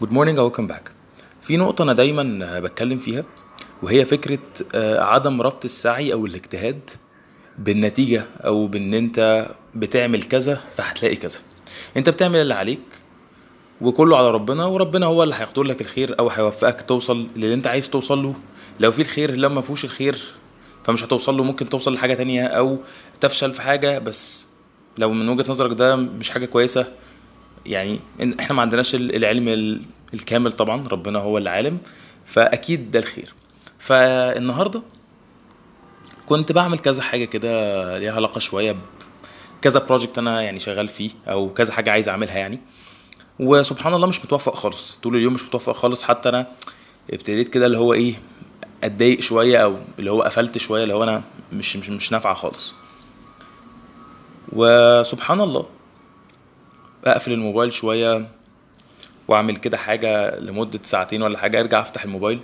good morning welcome back في نقطة أنا دايما بتكلم فيها وهي فكرة آه، عدم ربط السعي أو الاجتهاد بالنتيجة أو بإن أنت بتعمل كذا فهتلاقي كذا. أنت بتعمل اللي عليك وكله على ربنا وربنا هو اللي هيقدر لك الخير أو هيوفقك توصل للي أنت عايز توصل له. لو في الخير لما فيهوش الخير فمش هتوصل له. ممكن توصل لحاجة تانية أو تفشل في حاجة بس لو من وجهة نظرك ده مش حاجة كويسة يعني إحنا ما عندناش ال- العلم ال- الكامل طبعا ربنا هو اللي عالم فأكيد ده الخير. فالنهاردة كنت بعمل كذا حاجة كده ليها علاقة شوية بكذا بروجكت أنا يعني شغال فيه أو كذا حاجة عايز أعملها يعني. وسبحان الله مش متوفق خالص طول اليوم مش متوفق خالص. حتى أنا ابتديت كده اللي هو إيه أتضايق شوية أو اللي هو قفلت شوية اللي هو أنا مش مش مش نافعة خالص. وسبحان الله أقفل الموبايل شوية وأعمل كده حاجة لمدة ساعتين ولا حاجة أرجع أفتح الموبايل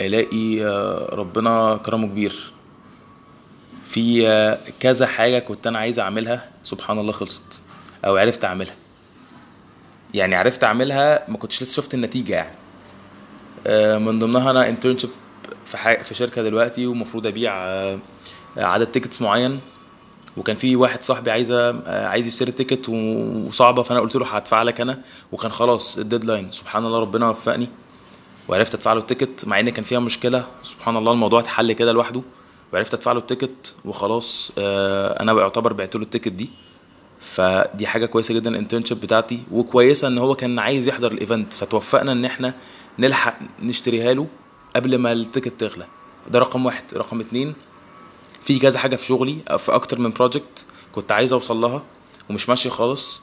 ألاقي آه، ربنا كرمه كبير. في آه، كذا حاجة كنت أنا عايز أعملها سبحان الله خلصت أو عرفت أعملها. يعني عرفت أعملها ما كنتش لسه شفت النتيجة يعني. آه، من ضمنها أنا انترنشيب في في شركة دلوقتي ومفروض أبيع عدد tickets معين. وكان في واحد صاحبي عايزة آه، عايز يشتري ticket وصعبة فأنا قلت له هدفع لك أنا. وكان خلاص ال deadline سبحان الله ربنا وفقني. وعرفت أدفع له ال ticket مع إن كان فيها مشكلة. سبحان الله الموضوع اتحل كده لوحده. وعرفت أدفع له ال ticket وخلاص آه، أنا يعتبر بعت له ال ticket دي. فدي حاجة كويسة جدا ال internship بتاعتي. وكويسة إن هو كان عايز يحضر ال event فتوفقنا إن إحنا نلحق نشتريها له قبل ما ال ticket تغلى. ده رقم واحد. رقم اتنين في كذا حاجة في شغلي في أكتر من project كنت عايز أوصل لها ومش ماشي خالص.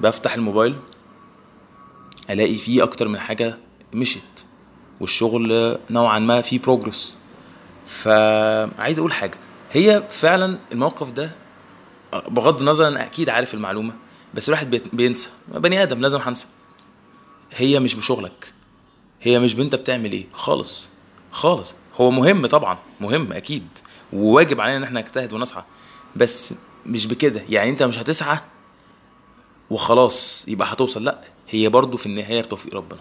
بفتح الموبايل ألاقي فيه أكتر من حاجة مشت والشغل نوعا ما فيه progress فعايز أقول حاجة هي فعلا الموقف ده بغض النظر أنا أكيد عارف المعلومة بس الواحد بينسى. بني آدم لازم هنسى هي مش بشغلك هي مش بنت بتعمل إيه خالص خالص. هو مهم طبعا مهم أكيد وواجب علينا إن إحنا نجتهد ونسعى بس مش بكده. يعني أنت مش هتسعى وخلاص يبقى هتوصل لأ هي برضو في النهاية بتوفيق ربنا.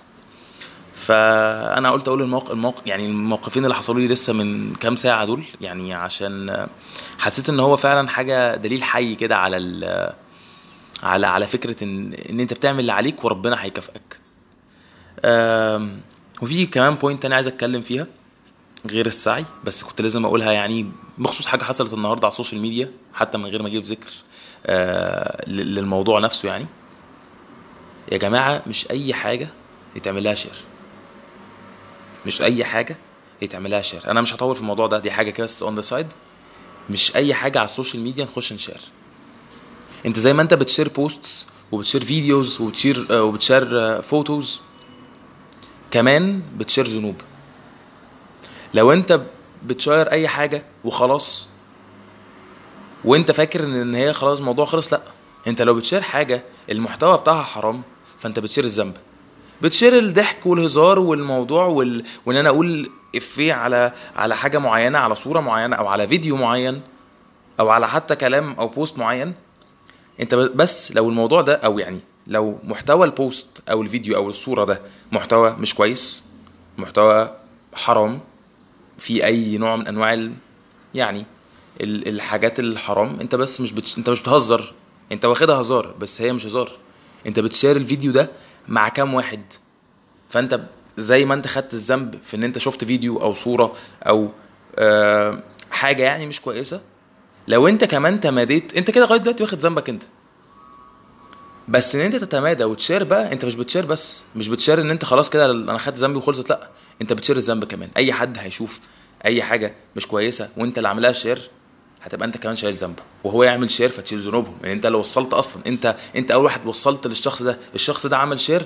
فأنا قلت أقول الموقف الموقف يعني الموقفين اللي حصلوا لي لسه من كام ساعة دول يعني عشان حسيت إن هو فعلا حاجة دليل حي كده على ال- على على فكرة إن إن أنت بتعمل اللي عليك وربنا هيكافئك. وفي كمان point أنا عايز أتكلم فيها. غير السعي بس كنت لازم أقولها يعني بخصوص حاجة حصلت النهارده على ال social media حتى من غير ما أجيب ذكر آه، للموضوع نفسه يعني. يا جماعة مش أي حاجة يتعمل لها share مش أي حاجة يتعمل لها share أنا مش هطول في الموضوع ده دي حاجة كده بس on the side مش أي حاجة على ال social media نخش نشير. أنت زي ما أنت بتشير posts وبتشير videos وبتشير آه، وبتشير photos كمان بتشير ذنوب. لو انت بتشير اي حاجة وخلاص وانت فاكر ان هي خلاص الموضوع خلص لا. انت لو بتشير حاجة المحتوى بتاعها حرام فانت بتشير الذنب. بتشير الضحك والهزار والموضوع وال... وان أنا أقول افيه على على حاجة معينة على صورة معينة أو على فيديو معين أو على حتى كلام أو post معين. انت بس لو الموضوع ده أو يعني لو محتوى ال post أو الفيديو أو الصورة ده محتوى مش كويس محتوى حرام في أي نوع من أنواع ال... يعني ال- الحاجات الحرام. أنت بس مش بتش... أنت مش بتهزر. أنت واخدها هزار بس هي مش هزار. أنت بتشير الفيديو ده مع كام واحد. فأنت زي ما أنت خدت الذنب في إن أنت شفت فيديو أو صورة أو آه حاجة يعني مش كويسة لو أنت كمان تماديت أنت كده لغاية دلوقتي واخد ذنبك أنت. بس إن أنت تتمادى وتشير بقى أنت مش بتشير بس مش بتشير إن أنت خلاص كده أنا خدت ذنبي وخلصت لأ أنت بتشير الذنب كمان. أي حد هيشوف أي حاجة مش كويسة وأنت اللي عاملها share هتبقى أنت كمان شايل ذنبه. وهو يعمل share فتشيل ذنوبهم. يعني أنت لو وصلت أصلا أنت أنت أول واحد وصلت للشخص ده الشخص ده عمل share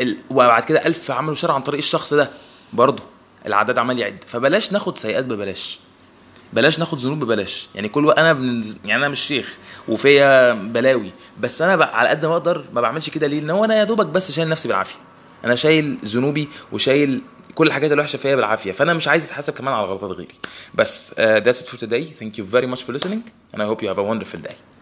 ال... وبعد كده ألف عملوا share عن طريق الشخص ده برضه العدد عمال يعد. فبلاش ناخد سيئات ببلاش. بلاش ناخد ذنوب ببلاش. يعني كل أنا يعني أنا مش شيخ وفيا بلاوي بس أنا على قد ما أقدر ما بعملش كده ليه؟ لأن هو أنا يا دوبك بس شايل نفسي بالعافية. أنا شايل ذنوبي وشايل كل الحاجات الوحشه فيا بالعافية. فأنا مش عايز اتحاسب كمان على غلطات غيري. بس uh, that's it for today. Thank you very much for listening. And I hope you have a wonderful day.